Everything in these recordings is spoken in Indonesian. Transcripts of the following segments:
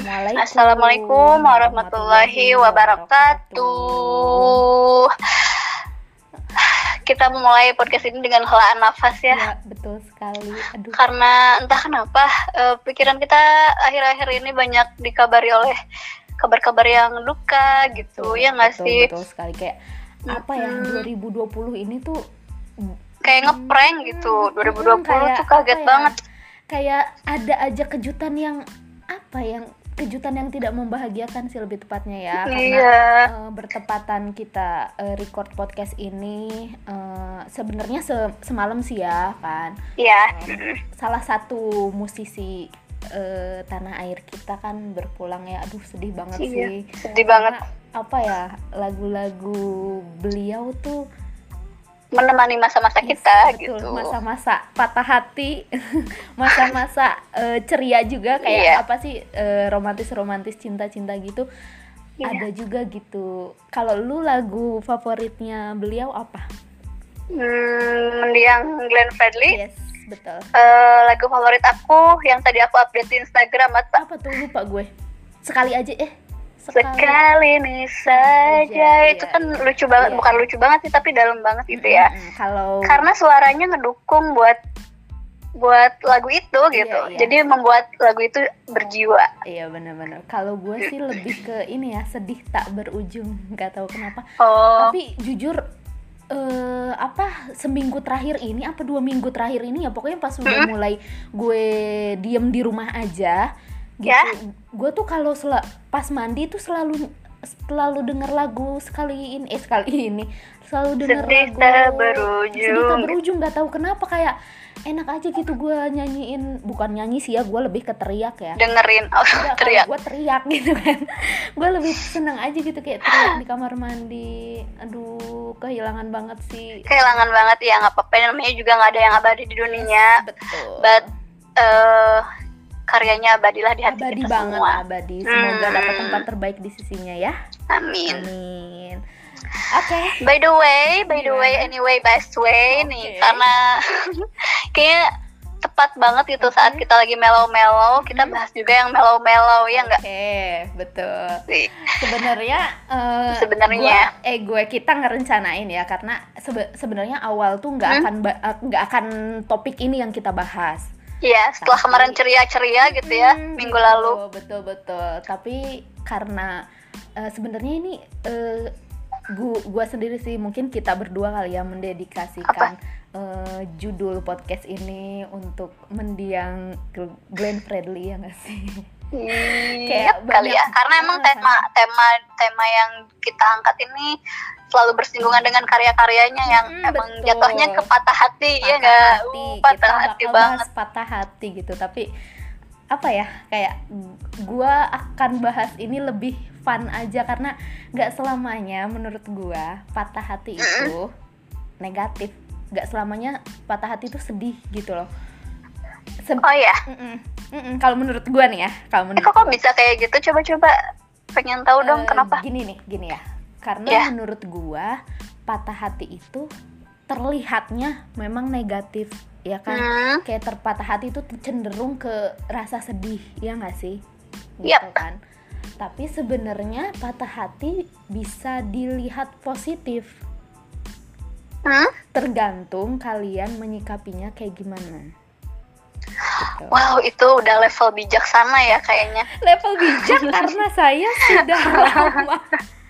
Assalamualaikum. Assalamualaikum warahmatullahi wabarakatuh. Kita memulai podcast ini dengan helaan nafas ya. Ya, betul sekali. Aduh. Karena entah kenapa eh, pikiran kita akhir-akhir ini banyak dikabari oleh kabar-kabar yang duka gitu. ya nggak betul, sih? Betul sekali kayak apa ya Mm-mm. 2020 ini tuh Kayak ngeprank gitu. Mm, 2020 kayak tuh kaget ya, banget. Kayak ada aja kejutan yang apa yang kejutan yang tidak membahagiakan sih lebih tepatnya ya karena Iya. eh, bertepatan kita eh, record podcast ini eh, sebenarnya se- semalam sih ya kan Iya. Eh, salah satu musisi eh, tanah air kita kan berpulang ya aduh sedih banget Iya, sih sedih banget. Karena apa ya lagu-lagu beliau tuh Menemani masa-masa kita gitu. masa-masa patah hati masa-masa eh, ceria juga kayak Iya. apa sih eh, romantis-romantis cinta-cinta gitu Iya. ada juga gitu kalau lu lagu favoritnya beliau apa Hmm, mendiang Glenn Fredly. yes betul Eh, lagu favorit aku yang tadi aku update di Instagram apa? apa tuh lupa gue sekali aja eh sekali Sekali ini saja Iya, itu iya, kan iya. lucu banget, Iya. bukan lucu banget sih tapi dalam banget gitu ya. Kalau Karena suaranya ngedukung buat buat lagu itu Iya, gitu. iya. Jadi membuat lagu itu berjiwa. iya benar-benar kalau gue sih lebih ke ini ya sedih tak berujung nggak tahu kenapa Oh, tapi jujur eh apa seminggu terakhir ini apa dua minggu terakhir ini ya pokoknya pas udah mulai gue diem di rumah aja gitu. Ya. gue tuh kalau pas mandi tuh selalu selalu denger lagu sekali ini eh sekali ini. Selalu denger sedih lagu tak sedih berujung. berujung nggak tahu kenapa kayak enak aja gitu gue nyanyiin. Bukan nyanyi sih ya gue lebih ke teriak ya. Dengerin oh, Enggak, teriak. gue teriak gitu kan. Gue lebih seneng aja gitu kayak teriak di kamar mandi. Aduh kehilangan banget sih. Kehilangan banget ya nggak apa-apa. Namanya juga nggak ada yang abadi di dunia. betul. But eh karyanya abadilah di hati abadi kita banget semua. abadi semoga Hmm. dapat tempat terbaik di sisinya ya Amin. amin oke By the way, by the way, Gimana? anyway, best way Oke. nih, karena kayaknya tepat banget gitu saat kita lagi mellow-mellow, kita Mhm. bahas juga yang mellow-mellow ya enggak oke betul sebenarnya eh, Sebenarnya. eh gue kita ngerencanain ya karena sebe- sebenarnya awal tuh nggak Hmm? akan eh, nggak akan topik ini yang kita bahas Iya, setelah Tapi- kemarin ceria-ceria gitu ya, Hmm, minggu betul, lalu. betul betul tapi karena eh, sebenarnya ini eh, gua gua sendiri sih mungkin kita berdua kali ya mendedikasikan eh, judul podcast ini untuk mendiang Glenn Fredly ya nggak sih Iya Kayak kali ya, karena emang tema tema tema yang kita angkat ini selalu bersinggungan dengan karya-karyanya yang Mm, emang betul. jatuhnya ke patah hati ya patah enggak? hati. Uh, patah kita hati banget. patah hati gitu. Tapi apa ya kayak gua akan bahas ini lebih fun aja karena nggak selamanya menurut gua patah hati itu negatif. Nggak selamanya patah hati itu sedih gitu loh Oh ya, Mm-mm, mm-mm. kalau menurut gua nih ya kalau eh, menurut kok kok gua. bisa kayak gitu? Coba-coba pengen tahu dong Eh, kenapa? Gini nih, gini ya. Karena Ya. menurut gua patah hati itu terlihatnya memang negatif, ya kan? Hmm. Kayak terpatah hati itu cenderung ke rasa sedih, ya nggak sih? Gitu Yap. kan. Tapi sebenarnya patah hati bisa dilihat positif, Hmm? tergantung kalian menyikapinya kayak gimana. Gitu. Wow, itu udah level bijaksana ya kayaknya. Level bijak karena saya sudah lama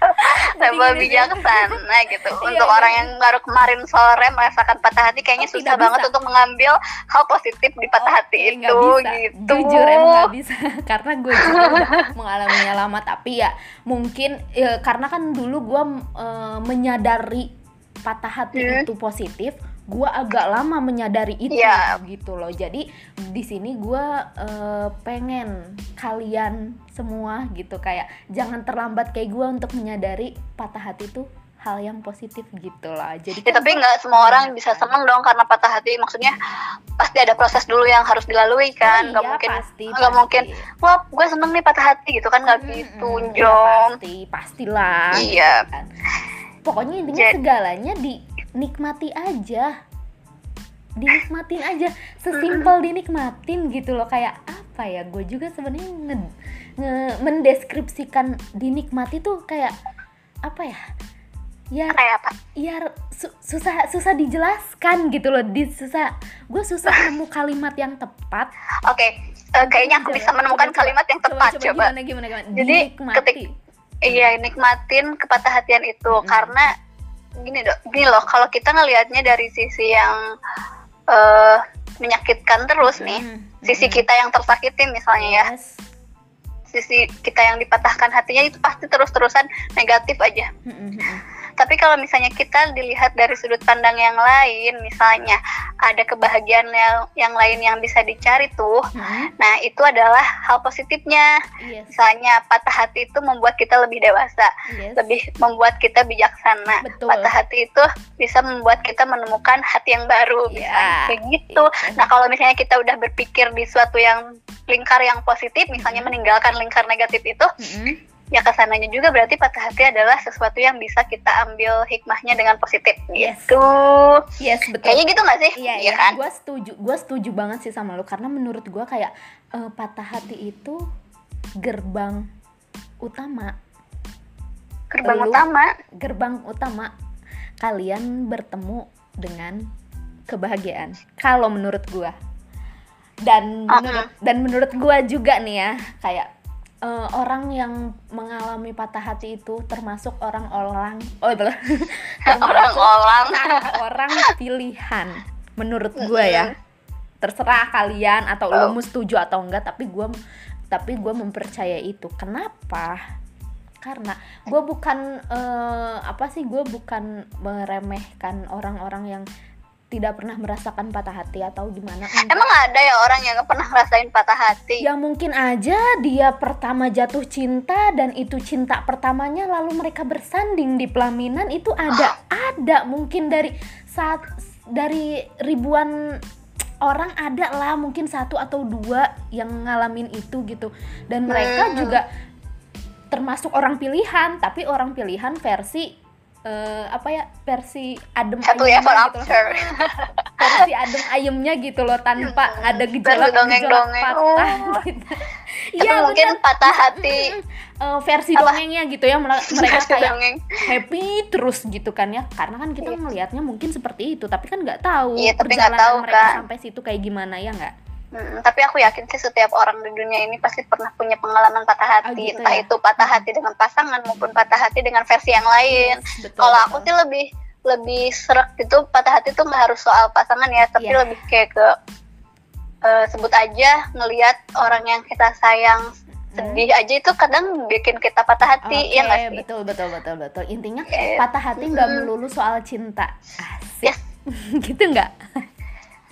Level sih. bijaksana gitu. Iya, Untuk iya. orang yang baru kemarin sore merasakan patah hati kayaknya Oh, susah banget bisa. untuk mengambil hal positif di patah hati Oke, itu nggak bisa. gitu. Jujur emang nggak bisa karena gue juga udah mengalaminya lama tapi ya mungkin ya, karena kan dulu gue eh, menyadari patah hati Hmm. itu positif, gue agak lama menyadari itu Iya. gitu loh. Jadi di sini gue eh, pengen kalian semua gitu kayak jangan terlambat kayak gue untuk menyadari patah hati itu hal yang positif gitu lah. Jadi Ya, kan tapi nggak semua orang bisa seneng dong karena patah hati. Maksudnya pasti ada proses dulu yang harus dilalui kan. Nggak Iya, mungkin pasti, nggak pasti. mungkin. Wah, gue seneng nih patah hati gitu kan nggak Mm-mm, gitu, ya Jom. pasti, pastilah. Iya. kan. Pokoknya intinya Jadi- segalanya dinikmati aja. Dinikmatin aja, sesimpel dinikmatin gitu loh. Kayak apa ya? Gue juga sebenarnya nge- nge- mendeskripsikan dinikmati tuh kayak apa ya? Ya kayak apa ya su- susah susah dijelaskan gitu loh. Di susah gue susah nemu kalimat yang tepat. Oke eh, kayaknya aku bisa menemukan kalimat yang tepat coba, gimana gimana gimana? Jadi, dinikmati. ketik- iya nikmatin kepatah hatian itu. Mm-mm. karena gini dok gini loh kalau kita ngelihatnya dari sisi yang eh, menyakitkan terus nih Mm, sisi mm. kita yang tersakitin misalnya ya Yes. sisi kita yang dipatahkan hatinya itu pasti terus-terusan negatif aja Mm, mm, mm. Tapi kalau misalnya kita dilihat dari sudut pandang yang lain misalnya ada kebahagiaan yang, yang lain yang bisa dicari tuh Mm, nah itu adalah hal positifnya yes misalnya patah hati itu membuat kita lebih dewasa yes lebih membuat kita bijaksana. Betul. Patah hati itu bisa membuat kita menemukan hati yang baru, misalnya kayak gitu. Iya. Nah, kalau misalnya kita udah berpikir di suatu yang lingkar yang positif, misalnya Mhm. meninggalkan lingkar negatif itu, Mm-mm. Ya ke sananya juga berarti patah hati adalah sesuatu yang bisa kita ambil hikmahnya dengan positif. Yes. Gitu. yes betul Kayaknya gitu nggak sih? Iya, iya. kan? Gue setuju, gue setuju banget sih sama lu karena menurut gue kayak eh, patah hati itu gerbang utama, Gerbang Lu- utama. gerbang utama kalian bertemu dengan kebahagiaan. Kalau menurut gue, dan Uh-uh. menurut dan menurut gue juga nih ya kayak eh, orang yang mengalami patah hati itu termasuk orang-orang oh Orang-orang. orang pilihan menurut gue ya. Terserah kalian atau Oh. lo mau setuju atau enggak tapi gue tapi gue mempercaya itu. Kenapa? Karena gue bukan eh, apa sih gue bukan meremehkan orang-orang yang tidak pernah merasakan patah hati atau gimana enggak. Emang ada ya orang yang pernah ngerasain patah hati? Ya mungkin aja dia pertama jatuh cinta dan itu cinta pertamanya lalu mereka bersanding di pelaminan itu ada ada mungkin dari saat dari ribuan orang ada lah mungkin satu atau dua yang ngalamin itu gitu dan mereka Hmm. juga termasuk orang pilihan tapi orang pilihan versi eh, apa ya versi adem Satu level gitu loh. after. versi adem ayemnya gitu loh tanpa ada gejolak gejolak dongeng-dongeng. patah Oh. gitu. Iya mungkin bener. patah hati. Eh, versi Apa? dongengnya gitu ya mereka kayak dongeng. happy terus gitu kan ya karena kan kita Iya. ngelihatnya mungkin seperti itu tapi kan nggak tahu Iya, tapi perjalanan tahu, mereka kan. sampai situ kayak gimana ya nggak Mm, tapi aku yakin sih setiap orang di dunia ini pasti pernah punya pengalaman patah hati, Ah, gitu entah ya? itu patah hati dengan pasangan maupun patah hati dengan versi yang lain. Yes, betul, Kalau aku sih lebih lebih serak gitu patah hati tuh nggak harus soal pasangan ya, tapi Iya. lebih kayak ke eh, sebut aja ngelihat orang yang kita sayang sedih aja itu kadang bikin kita patah hati Oke, ya nggak sih? betul betul betul betul intinya Oke. patah hati nggak melulu soal cinta asik Yes. gitu nggak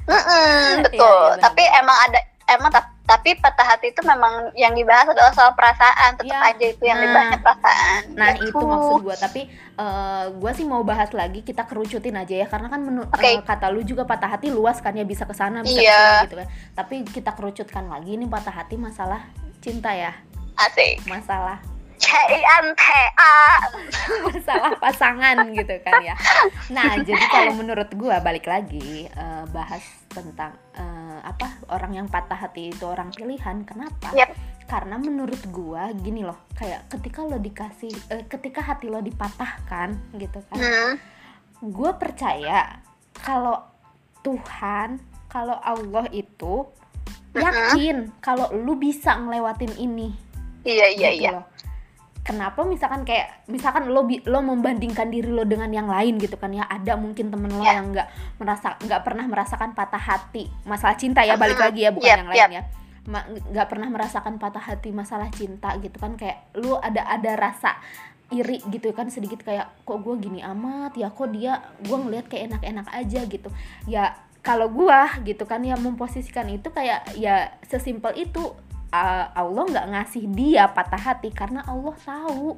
Mm-mm, Iya, betul. iya, benar. tapi emang ada emang tap- tapi patah hati itu memang yang dibahas adalah soal perasaan, tetap Iya. aja itu yang Nah. dibahasnya perasaan. Nah Gitu. itu maksud gue tapi gue sih mau bahas lagi kita kerucutin aja ya karena kan menurut Oke. kata lu juga patah hati luas kan ya bisa ke sana bisa Iya. ke sini gitu kan tapi kita kerucutkan lagi nih patah hati masalah cinta ya Asik. masalah C-I-N-T-A. masalah pasangan gitu kan ya nah jadi kalau menurut gue balik lagi eh, bahas tentang eh, apa orang yang patah hati itu orang pilihan kenapa Yep. karena menurut gua gini loh kayak ketika lo dikasih eh, ketika hati lo dipatahkan gitu kan Hmm. gue percaya kalau Tuhan kalau Allah itu yakin kalau lu bisa ngelewatin ini Iya iya gitu iya. loh. Kenapa misalkan kayak misalkan lo lo membandingkan diri lo dengan yang lain gitu kan ya? Ada mungkin temen lo Ya. yang nggak merasa nggak pernah merasakan patah hati masalah cinta ya balik lagi ya bukan Yep, yang lain ya. Ma- nggak pernah merasakan patah hati masalah cinta gitu kan? Kayak lu ada ada rasa iri gitu kan sedikit kayak kok gue gini amat ya? Kok dia gue ngelihat kayak enak-enak aja gitu. Ya kalau gua gitu kan ya memposisikan itu kayak ya sesimpel itu uh, Allah nggak ngasih dia patah hati karena Allah tahu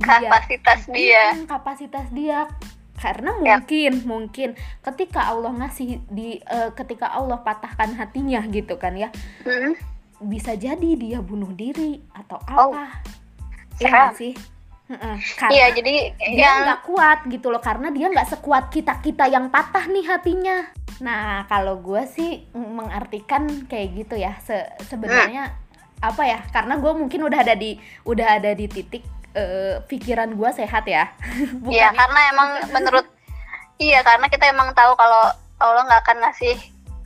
Kapasitas dia. Mm, kapasitas dia karena Ya. mungkin mungkin ketika Allah ngasih di eh, ketika Allah patahkan hatinya gitu kan ya Hmm. bisa jadi dia bunuh diri atau Oh. apa Serem. nggak sih karena Iya jadi dia yang nggak kuat gitu loh karena dia nggak sekuat kita kita yang patah nih hatinya. Nah kalau gue sih mengartikan kayak gitu ya Se- sebenarnya apa ya karena gue mungkin udah ada di udah ada di titik uh, pikiran gue sehat ya. Iya karena emang menurut iya karena kita emang tahu kalau Allah nggak akan ngasih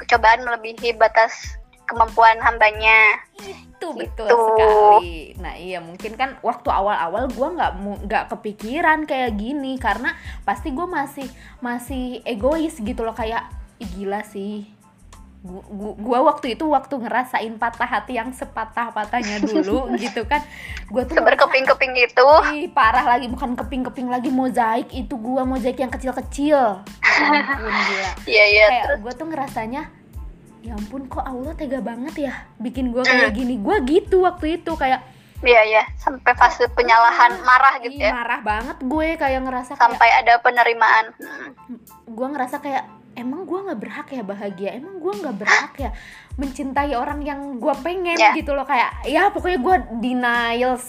cobaan melebihi batas kemampuan hambanya. Itu betul gitu. sekali. Nah iya mungkin kan waktu awal-awal gue nggak nggak kepikiran kayak gini karena pasti gue masih masih egois gitu loh kayak gila sih. Gua waktu itu waktu ngerasain patah hati yang sepatah patahnya dulu gitu kan gua tuh berkeping-keping gitu ih parah lagi bukan keping-keping lagi mozaik itu gua mozaik yang kecil-kecil. Ya ampun gila. Iya iya kayak gua tuh ngerasanya ya ampun kok Allah tega banget ya bikin gue kayak mm. gini gue gitu waktu itu kayak Iya ya, sampai fase penyalahan marah gitu ya. Marah banget gue kayak ngerasa sampai kayak, ada penerimaan. Gue ngerasa kayak emang gue nggak berhak ya bahagia, emang gue nggak berhak ya mencintai orang yang gue pengen yeah. gitu loh kayak ya pokoknya gue denial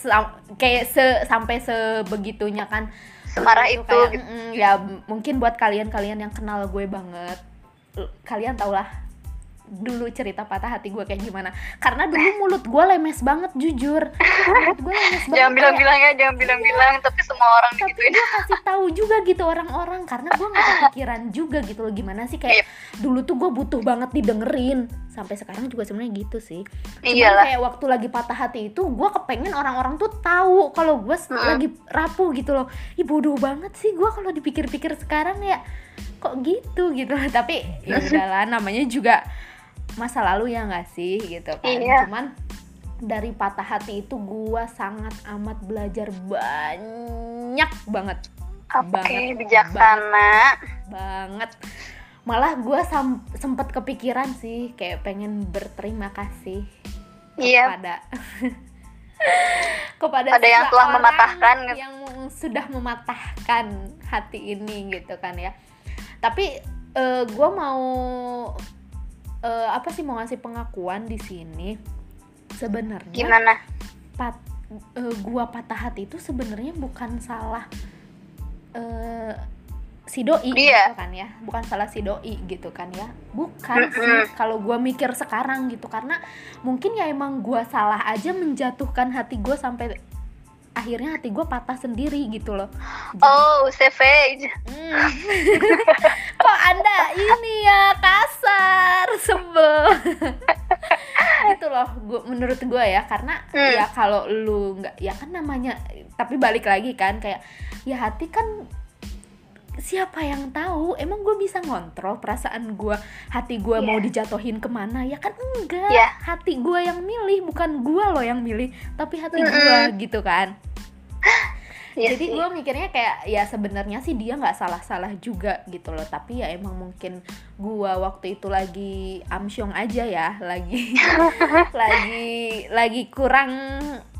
kayak se sampai sebegitunya kan. Semarah itu. Kayak, gitu. mm, ya mungkin buat kalian-kalian yang kenal gue banget, kalian tau lah dulu cerita patah hati gue kayak gimana. Karena dulu mulut gue lemes banget jujur. Mulut gue lemes banget. Jangan bilang-bilang ya jangan bilang-bilang tapi semua orang tapi gitu gue kasih tahu juga gitu orang-orang karena gue nggak kepikiran juga gitu loh gimana sih kayak yep. dulu tuh gue butuh banget didengerin. Sampai sekarang juga sebenarnya gitu sih. Cuman kayak waktu lagi patah hati itu gue kepengen orang-orang tuh tahu kalau gue hmm. lagi rapuh gitu loh. Ih bodoh banget sih gue kalau dipikir-pikir sekarang ya. Kok gitu gitu tapi ya udahlah namanya juga masa lalu ya nggak sih gitu kan iya. cuman dari patah hati itu gua sangat amat belajar banyak banget Oke, banget bijaksana banget, banget malah gue sempet kepikiran sih kayak pengen berterima kasih iya. kepada kepada ada yang telah mematahkan gitu. yang sudah mematahkan hati ini gitu kan ya tapi uh, eh, gue mau uh, apa sih mau ngasih pengakuan di sini? Sebenarnya gimana? pat uh, gua patah hati itu sebenarnya bukan salah uh, si doi yeah. gitu kan ya. Bukan salah si doi gitu kan ya. Bukan sih kalau gue mikir sekarang gitu. Karena mungkin ya emang gue salah aja menjatuhkan hati gue sampai akhirnya hati gue patah sendiri gitu loh Jadi, oh savage hmm. kok anda ini ya kasar sebel gitu loh gua, menurut gue ya karena hmm. ya kalau lu nggak ya kan namanya tapi balik lagi kan kayak ya hati kan siapa yang tahu emang gue bisa ngontrol perasaan gue hati gue yeah. mau dijatuhin ke mana ya kan enggak yeah. hati gue yang milih bukan gue loh yang milih tapi hati mm -hmm. gue gitu kan Iya jadi gue mikirnya kayak ya sebenarnya sih dia nggak salah-salah juga gitu loh. Tapi ya emang mungkin gue waktu itu lagi amsyong aja ya lagi lagi lagi kurang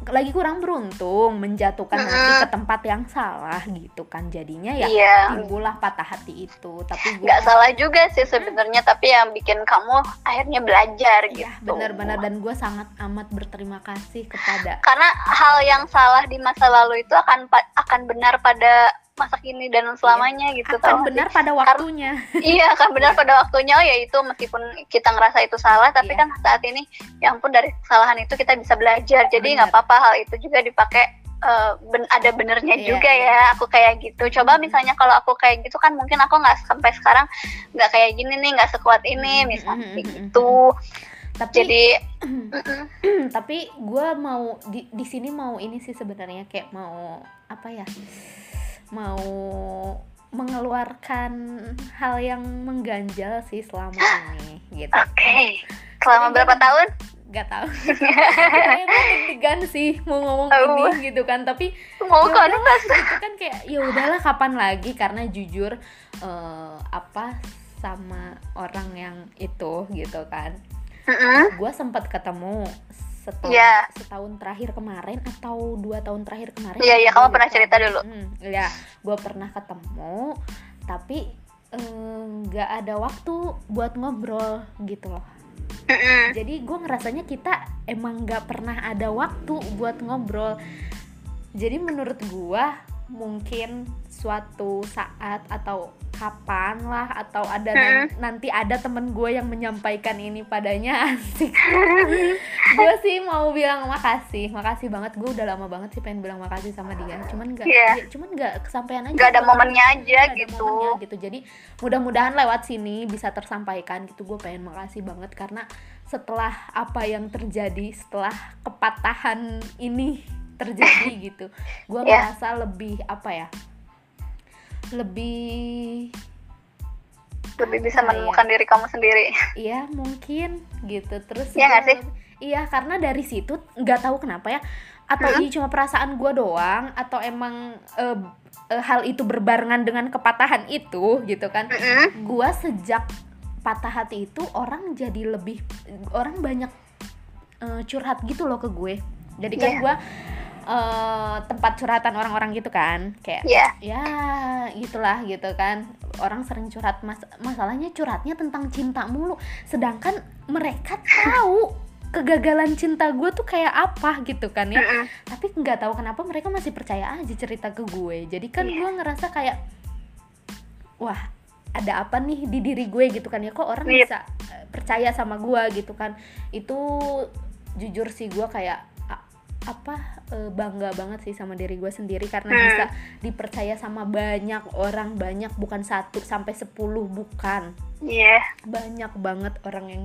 lagi kurang beruntung menjatuhkan mm -hmm. hati ke tempat yang salah gitu kan. Jadinya ya yeah. timbullah patah hati itu. Tapi nggak salah juga sih sebenarnya tapi yang bikin kamu akhirnya belajar iya, gitu. benar-benar dan gue sangat amat berterima kasih kepada karena hal yang salah di masa lalu itu akan akan benar pada masa kini dan selamanya iya. gitu akan benar pada waktunya. Iya akan benar pada waktunya. Oh, ya itu meskipun kita ngerasa itu salah tapi iya. kan saat ini yang pun dari kesalahan itu kita bisa belajar. Jadi nggak apa-apa hal itu juga dipakai uh, ben ada benernya iya, juga iya. ya aku kayak gitu. Coba misalnya kalau aku kayak gitu kan mungkin aku nggak sampai sekarang nggak kayak gini nih nggak sekuat ini misalnya gitu. tapi jadi tapi gue mau di di sini mau ini sih sebenarnya kayak mau apa ya mau mengeluarkan hal yang mengganjal sih selama ini gitu. Oke. Okay. Selama berapa tahun? Gak tahu. Emang deg-degan sih mau ngomong oh. ini gitu kan, tapi mau kan itu kan kayak ya udahlah kapan lagi karena jujur uh, apa sama orang yang itu gitu kan. Mm -hmm. Gue sempat ketemu setahun yeah. setahun terakhir kemarin atau dua tahun terakhir kemarin iya yeah, iya yeah, kamu pernah cerita dulu hmm, ya gue pernah ketemu tapi nggak um, ada waktu buat ngobrol gitu loh mm -hmm. jadi gue ngerasanya kita emang nggak pernah ada waktu buat ngobrol jadi menurut gue mungkin suatu saat atau kapan lah atau ada Hmm. nan- nanti ada temen gue yang menyampaikan ini padanya asik gue sih mau bilang makasih makasih banget gue udah lama banget sih pengen bilang makasih sama dia cuman nggak Iya. ya, cuman nggak kesampaian aja Nggak ada Nggak momennya aja nggak ada gitu. momennya gitu jadi mudah-mudahan lewat sini bisa tersampaikan gitu gue pengen makasih banget karena setelah apa yang terjadi setelah kepatahan ini terjadi gitu gue Iya. merasa lebih apa ya lebih lebih bisa ya? menemukan diri kamu sendiri Iya mungkin gitu terus Iya nggak sih? iya karena dari situ nggak tahu kenapa ya atau Hmm. ini cuma perasaan gue doang atau emang eh, eh, hal itu berbarengan dengan kepatahan itu gitu kan Mm-mm. gue sejak patah hati itu orang jadi lebih orang banyak eh, curhat gitu loh ke gue jadi kan Iya. gue eh, tempat curhatan orang-orang gitu kan kayak Iya. ya gitulah gitu kan orang sering curhat mas masalahnya curhatnya tentang cinta mulu sedangkan mereka tahu kegagalan cinta gue tuh kayak apa gitu kan ya Mm-mm. tapi nggak tahu kenapa mereka masih percaya aja cerita ke gue jadi kan Iya. gue ngerasa kayak wah ada apa nih di diri gue gitu kan ya kok orang Yep. bisa eh, percaya sama gue gitu kan itu jujur sih gue kayak apa eh, bangga banget sih sama diri gue sendiri karena Hmm. bisa dipercaya sama banyak orang banyak bukan satu sampai sepuluh bukan Iya. banyak banget orang yang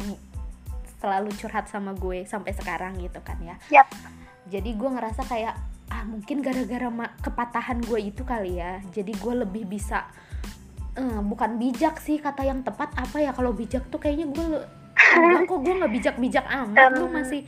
selalu curhat sama gue sampai sekarang gitu kan ya Yap. jadi gue ngerasa kayak ah mungkin gara-gara kepatahan gue itu kali ya jadi gue lebih bisa eh, bukan bijak sih kata yang tepat apa ya kalau bijak tuh kayaknya gue kok gue nggak bijak-bijak amat lu Em, masih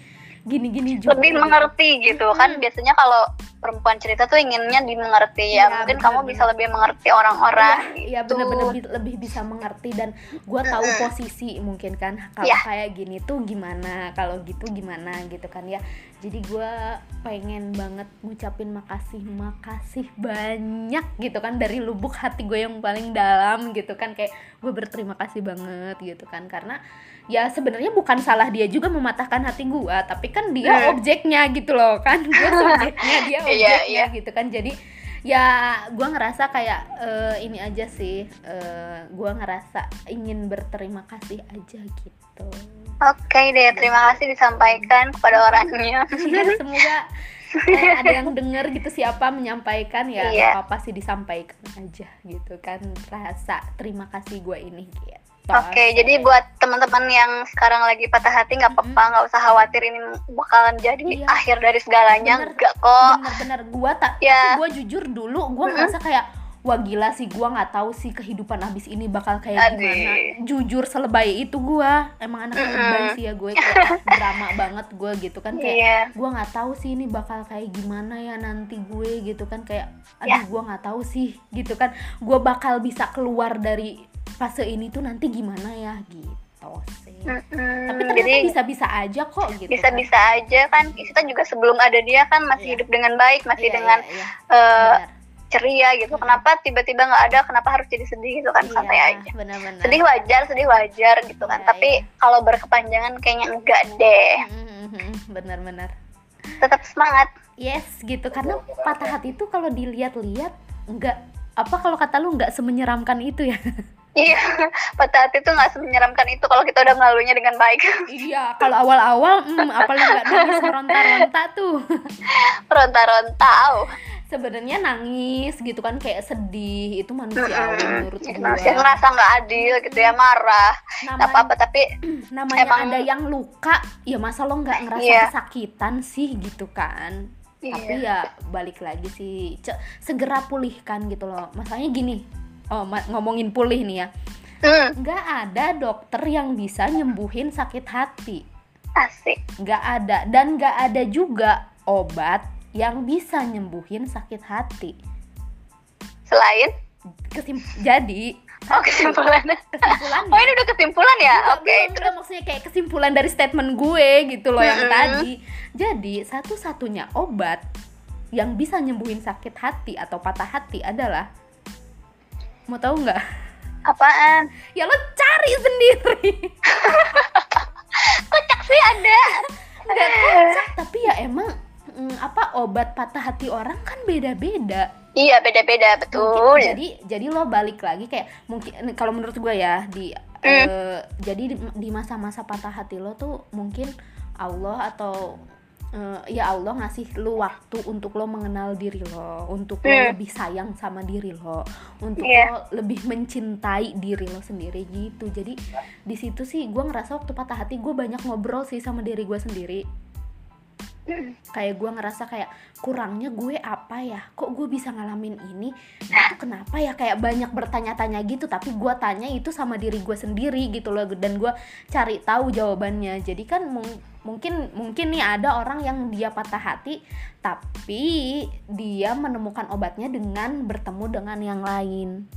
gini-gini juga. Lebih mengerti gitu. Kan Mm-mm. biasanya kalau perempuan cerita tuh inginnya dimengerti. Iya, ya mungkin benar, kamu bisa lebih mengerti orang-orang Iya gitu. bener-bener bi- lebih bisa mengerti dan gue tahu posisi mungkin kan. Kalau Iya. kayak gini tuh gimana kalau gitu gimana gitu kan ya jadi gue pengen banget ngucapin makasih makasih banyak gitu kan dari lubuk hati gue yang paling dalam gitu kan kayak gue berterima kasih banget gitu kan karena ya sebenarnya bukan salah dia juga mematahkan hati gue tapi kan dia Hmm. objeknya gitu loh kan gue subjeknya dia Iya, objeknya iya. gitu kan jadi ya gue ngerasa kayak eh, ini aja sih eh, gue ngerasa ingin berterima kasih aja gitu. Oke deh terima kasih disampaikan kepada orangnya. Semoga eh, ada yang denger gitu siapa menyampaikan ya Iya. nggak apa-apa sih disampaikan aja gitu kan rasa terima kasih gue ini gitu Oke, jadi buat teman-teman yang sekarang lagi patah hati nggak apa-apa, nggak usah khawatir ini bakalan jadi Iya. akhir dari segalanya, enggak kok. bener-bener gue tak Ya. gue jujur dulu gue ngerasa kayak wah gila sih gue nggak tahu sih kehidupan abis ini bakal kayak Aduh. gimana jujur selebay itu gue emang anak Mm-mm. lebay sih ya gue drama banget gue gitu kan kayak Iya, gue nggak tahu sih ini bakal kayak gimana ya nanti gue gitu kan kayak Ya. aduh gue nggak tahu sih gitu kan gue bakal bisa keluar dari fase ini tuh nanti gimana ya gitu sih Mm-mm. tapi ternyata jadi bisa-bisa aja kok gitu kan. bisa-bisa aja kan kita juga sebelum ada dia kan masih Iya. hidup dengan baik, masih Iya, dengan iya, iya. eh, Benar. ceria gitu. Mm-mm. Kenapa tiba-tiba nggak ada? Kenapa harus jadi sedih gitu kan? Santai Iya, aja. benar-benar Sedih wajar, sedih wajar gitu kan. Iya, Tapi iya. kalau berkepanjangan kayaknya enggak deh. Mhm, benar-benar Tetap semangat. yes gitu karena patah hati itu kalau dilihat-lihat nggak apa kalau kata lu nggak semenyeramkan itu ya Iya, patah hati tuh nggak menyeramkan itu kalau kita udah melaluinya dengan baik. iya kalau awal-awal hmm, apalagi nggak nangis meronta-ronta tuh Ronta-rontau. sebenarnya nangis gitu kan kayak sedih itu manusiawi menurut Jadi gua manusia ngerasa nggak adil gitu ya marah. Namanya, apa-apa tapi namanya emang- ada yang luka ya masa lo nggak ngerasa Iya. kesakitan sih gitu kan tapi iya. ya balik lagi sih segera pulihkan gitu loh masalahnya gini oh ngomongin pulih nih ya Hmm, nggak ada dokter yang bisa nyembuhin sakit hati asik. nggak ada dan nggak ada juga obat yang bisa nyembuhin sakit hati Selain Kesim jadi oh kesimpulannya. kesimpulannya Oh ini udah kesimpulan ya? Enggak, Oke. belum, enggak, maksudnya kayak kesimpulan dari statement gue gitu loh yang Mm-mm. tadi. Jadi satu-satunya obat yang bisa nyembuhin sakit hati atau patah hati adalah mau tahu nggak? Apaan? Ya lo cari sendiri. Kocak sih ada. Kocak tapi ya emang mm, apa obat patah hati orang kan beda-beda iya beda-beda betul Mungkin- jadi jadi lo balik lagi kayak mungkin kalau menurut gue ya di eh, jadi di, di masa-masa patah hati lo tuh mungkin Allah atau eh, ya Allah ngasih lo waktu untuk lo mengenal diri lo untuk lo Hmm. lebih sayang sama diri lo untuk Iya. lo lebih mencintai diri lo sendiri gitu jadi di situ sih gue ngerasa waktu patah hati gue banyak ngobrol sih sama diri gue sendiri kayak gue ngerasa kayak kurangnya gue apa ya? Kok gue bisa ngalamin ini? Itu kenapa ya? Kayak banyak bertanya-tanya gitu tapi gue tanya itu sama diri gue sendiri gitu loh dan gue cari tahu jawabannya. Jadi kan mung- mungkin mungkin nih ada orang yang dia patah hati tapi dia menemukan obatnya dengan bertemu dengan yang lain.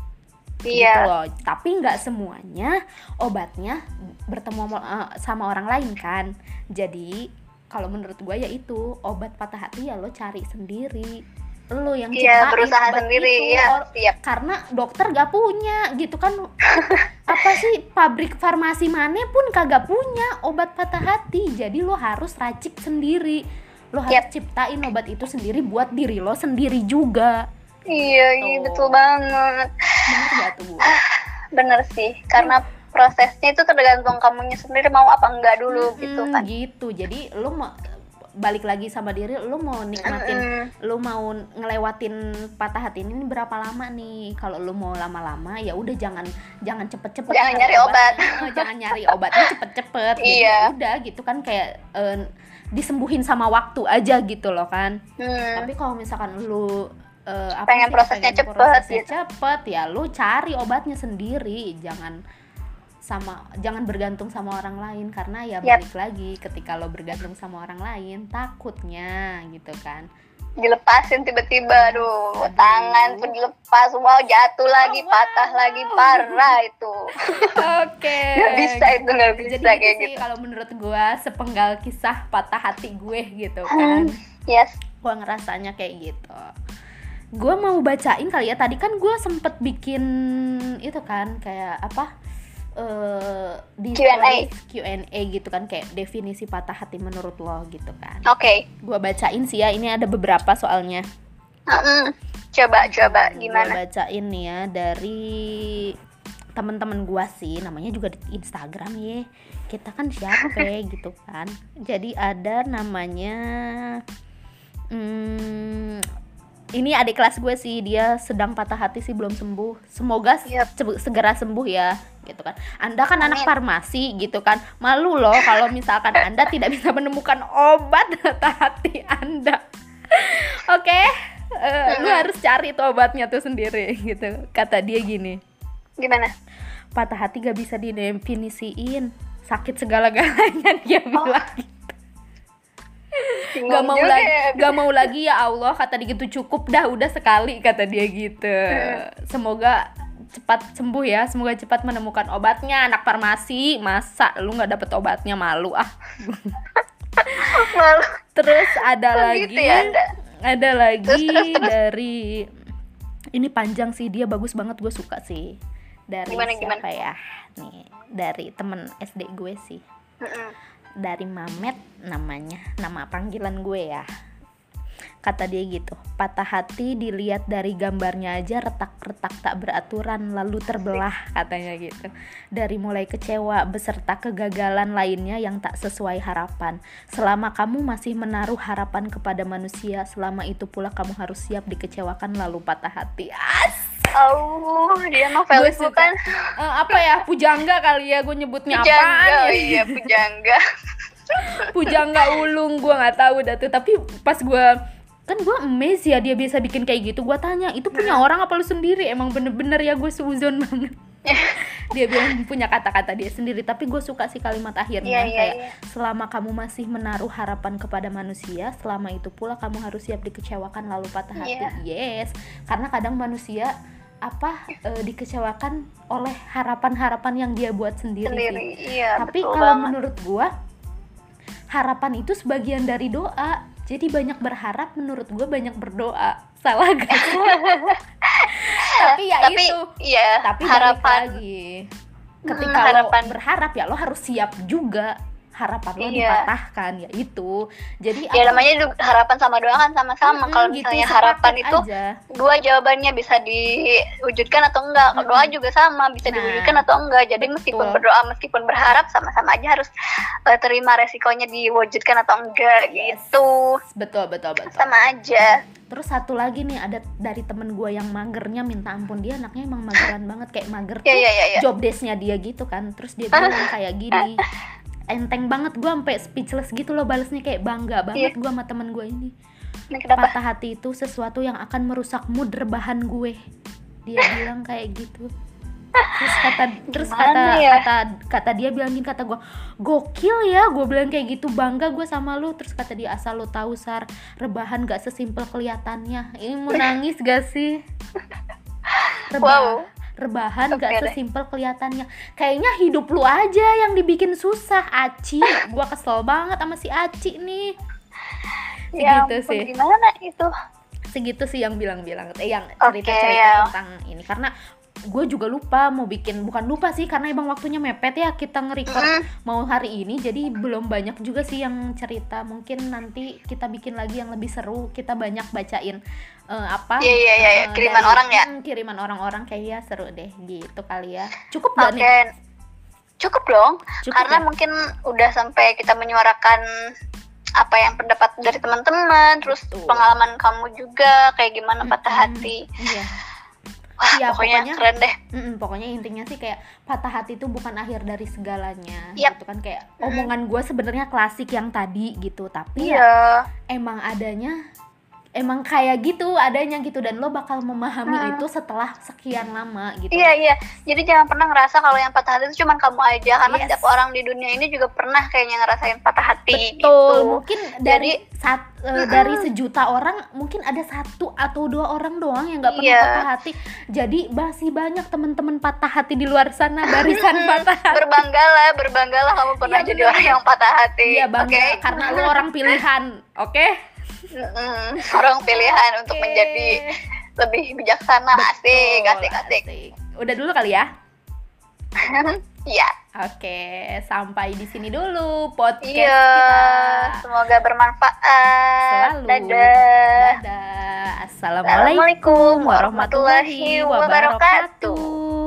Gitu iya. loh. Tapi nggak semuanya obatnya bertemu sama, eh, sama orang lain kan. Jadi kalau menurut gue ya itu obat patah hati ya lo cari sendiri. Lo yang iya ciptain berusaha obat sendiri itu. ya siap karena dokter gak punya gitu kan apa sih pabrik farmasi mana pun kagak punya obat patah hati jadi lo harus racik sendiri lo harus Yap. ciptain obat itu sendiri buat diri lo sendiri juga iya iya Tuh. betul banget bener gak tuh Bu? bener sih karena prosesnya itu tergantung kamunya sendiri mau apa enggak dulu gitu Mm, kan gitu jadi lu mau balik lagi sama diri lu mau nikmatin Mm-mm. lu mau ngelewatin patah hati ini berapa lama nih kalau lu mau lama-lama ya udah jangan jangan cepet-cepet Jangan nyari obat. Eh, jangan nyari obatnya cepet-cepet Jadi Iya. ya udah gitu kan kayak eh, disembuhin sama waktu aja gitu loh kan Hmm. tapi kalau misalkan lu eh, apa Pengen sih, prosesnya pengen cepet prosesnya gitu. cepet ya lu cari obatnya sendiri jangan sama jangan bergantung sama orang lain karena ya Yap. balik lagi ketika lo bergantung sama orang lain takutnya gitu kan. Dilepasin tiba-tiba aduh tangan pun dilepas wow jatuh lagi Wow. patah lagi parah itu. Oke. Nggak bisa itu nggak bisa jadi itu kayak sih gitu. kalau menurut gua sepenggal kisah patah hati gue gitu kan. yes. Gua ngerasanya kayak gitu. Gua mau bacain kali ya tadi kan gua sempet bikin itu kan kayak apa eh di Q&A. Q&A gitu kan kayak definisi patah hati menurut lo gitu kan. Oke. Gua bacain sih ya ini ada beberapa soalnya. Mm-mm. coba coba Gua gimana? bacain nih ya dari teman-teman gua sih namanya juga di Instagram ya kita kan siapa gitu kan. Jadi ada namanya hmm, ini adik kelas gue sih dia sedang patah hati sih belum sembuh. Semoga ce- segera sembuh ya gitu kan. Anda kan anak Amin. farmasi gitu kan. Malu loh kalau misalkan anda tidak bisa menemukan obat patah hati anda. Oke? Eh, lu harus cari tuh obatnya tuh sendiri gitu. Kata dia gini. Gimana? Patah hati gak bisa didefinisiin. Sakit segala-galanya dia bilang gak mau lagi gak mau lagi ya Allah kata dia gitu cukup dah udah sekali kata dia gitu. Semoga cepat sembuh ya semoga cepat menemukan obatnya. Anak farmasi masa lu nggak dapet obatnya malu ah. Malu. Terus ada Kok lagi gitu ya, ada lagi Terus, terus, terus. dari ini panjang sih dia bagus banget gue suka sih. Dari Gimana, siapa ya? Nih dari temen SD gue sih. Mm-mm. Dari Mamet namanya. Nama panggilan gue ya. Kata dia gitu patah hati dilihat dari gambarnya aja retak-retak tak beraturan lalu terbelah katanya gitu. Dari mulai kecewa beserta kegagalan lainnya yang tak sesuai harapan. Selama kamu masih menaruh harapan kepada manusia selama itu pula kamu harus siap dikecewakan lalu patah hati. As oh dia novel Gue itu suka. kan Eh, apa ya? Pujangga kali ya gue nyebutnya pujangga apaan ya? iya pujangga. Pujangga ulung gue nggak tahu dah tuh. Tapi pas gue kan gue amazed ya dia bisa bikin kayak gitu. Gue tanya itu punya Hmm. orang apa lu sendiri? Emang bener-bener ya gue seuzon banget dia bilang punya kata-kata dia sendiri tapi gue suka sih kalimat akhirnya Iya, iya, kayak iya. selama kamu masih menaruh harapan kepada manusia selama itu pula kamu harus siap dikecewakan lalu patah hati Iya. yes karena kadang manusia apa eh, dikecewakan oleh harapan-harapan yang dia buat sendiri, sih sendiri iya tapi betul kalau banget. menurut gua harapan itu sebagian dari doa jadi banyak berharap menurut gua banyak berdoa salah gak sih? tapi ya tapi itu. iya tapi harapan. lagi. Ketika Hmm, lo harapan. berharap ya lo harus siap juga harapan lo Iya. dipatahkan ya itu. Jadi ya aku- namanya juga harapan sama doa kan sama-sama. Mm-mm, kalau gitu, misalnya sepaket harapan itu aja. dua jawabannya bisa diwujudkan atau enggak. Mm-mm. doa juga sama bisa Nah, diwujudkan atau enggak. Jadi meskipun betul. berdoa meskipun berharap sama-sama aja harus eh, terima resikonya diwujudkan atau enggak Yes. gitu. Betul betul betul. Sama aja. Terus satu lagi nih ada dari temen gue yang magernya minta ampun. Dia anaknya emang mageran banget kayak mager ya tuh ya ya ya job desk-nya dia gitu kan. Terus dia bilang kayak gini enteng banget gue sampai speechless gitu loh balesnya kayak bangga banget gue sama temen gue ini. Kenapa? Patah hati itu sesuatu yang akan merusak mood rebahan gue. Dia bilang kayak gitu. Terus kata terus Gimana kata ya? kata kata dia bilang gini kata gue gokil ya gue bilang kayak gitu bangga gue sama lu. Terus kata dia asal lu tahu sar rebahan gak sesimpel kelihatannya. Ini mau nangis gak sih? Reba- Wow. Rebahan Oke gak sesimpel kelihatannya. Kayaknya hidup lu aja yang dibikin susah Aci. Gue kesel banget sama si Aci nih. Ya segitu ampun, sih. gimana itu? Segitu sih yang bilang-bilang eh yang cerita-cerita ya. tentang ini. Karena gue juga lupa mau bikin bukan lupa sih karena emang waktunya mepet ya kita nge-record mau hari ini. Jadi belum banyak juga sih yang cerita. Mungkin nanti kita bikin lagi yang lebih seru. Kita banyak bacain eh, apa Iya, iya, iya, eh, kiriman orang ya? Hmm, kiriman orang-orang kayak ya seru deh. Gitu kali ya. Cukup gak nih? Cukup dong. Cukup karena ya? mungkin udah sampai kita menyuarakan apa yang pendapat dari teman-teman terus Betul. pengalaman kamu juga kayak gimana patah hati. Iya wah Iya, pokoknya, pokoknya- keren deh Mm-mm, pokoknya intinya sih kayak patah hati itu bukan akhir dari segalanya Yap. gitu kan kayak Mm-mm. omongan gue sebenarnya klasik yang tadi gitu tapi ya iya emang adanya emang kayak gitu adanya gitu dan lo bakal memahami Hmm. itu setelah sekian lama gitu iya iya jadi jangan pernah ngerasa kalau yang patah hati itu cuma kamu aja karena Yes. setiap orang di dunia ini juga pernah kayaknya ngerasain patah hati betul gitu mungkin dari sat- eh, dari sejuta orang mungkin ada satu atau dua orang doang yang nggak pernah Iya. patah hati jadi masih banyak teman-teman patah hati di luar sana barisan patah hati berbanggalah berbanggalah kamu pernah Iya, jadi orang yang patah hati Iya bangga oke karena lo orang pilihan, oke? Mm-mm. Orang pilihan untuk Oke. menjadi lebih bijaksana asik Betul, asik asik Udah dulu kali ya. iya Oke, sampai di sini dulu podcast iya kita. semoga bermanfaat Selalu. dadah Dadah. Assalamualaikum warahmatullahi wabarakatuh.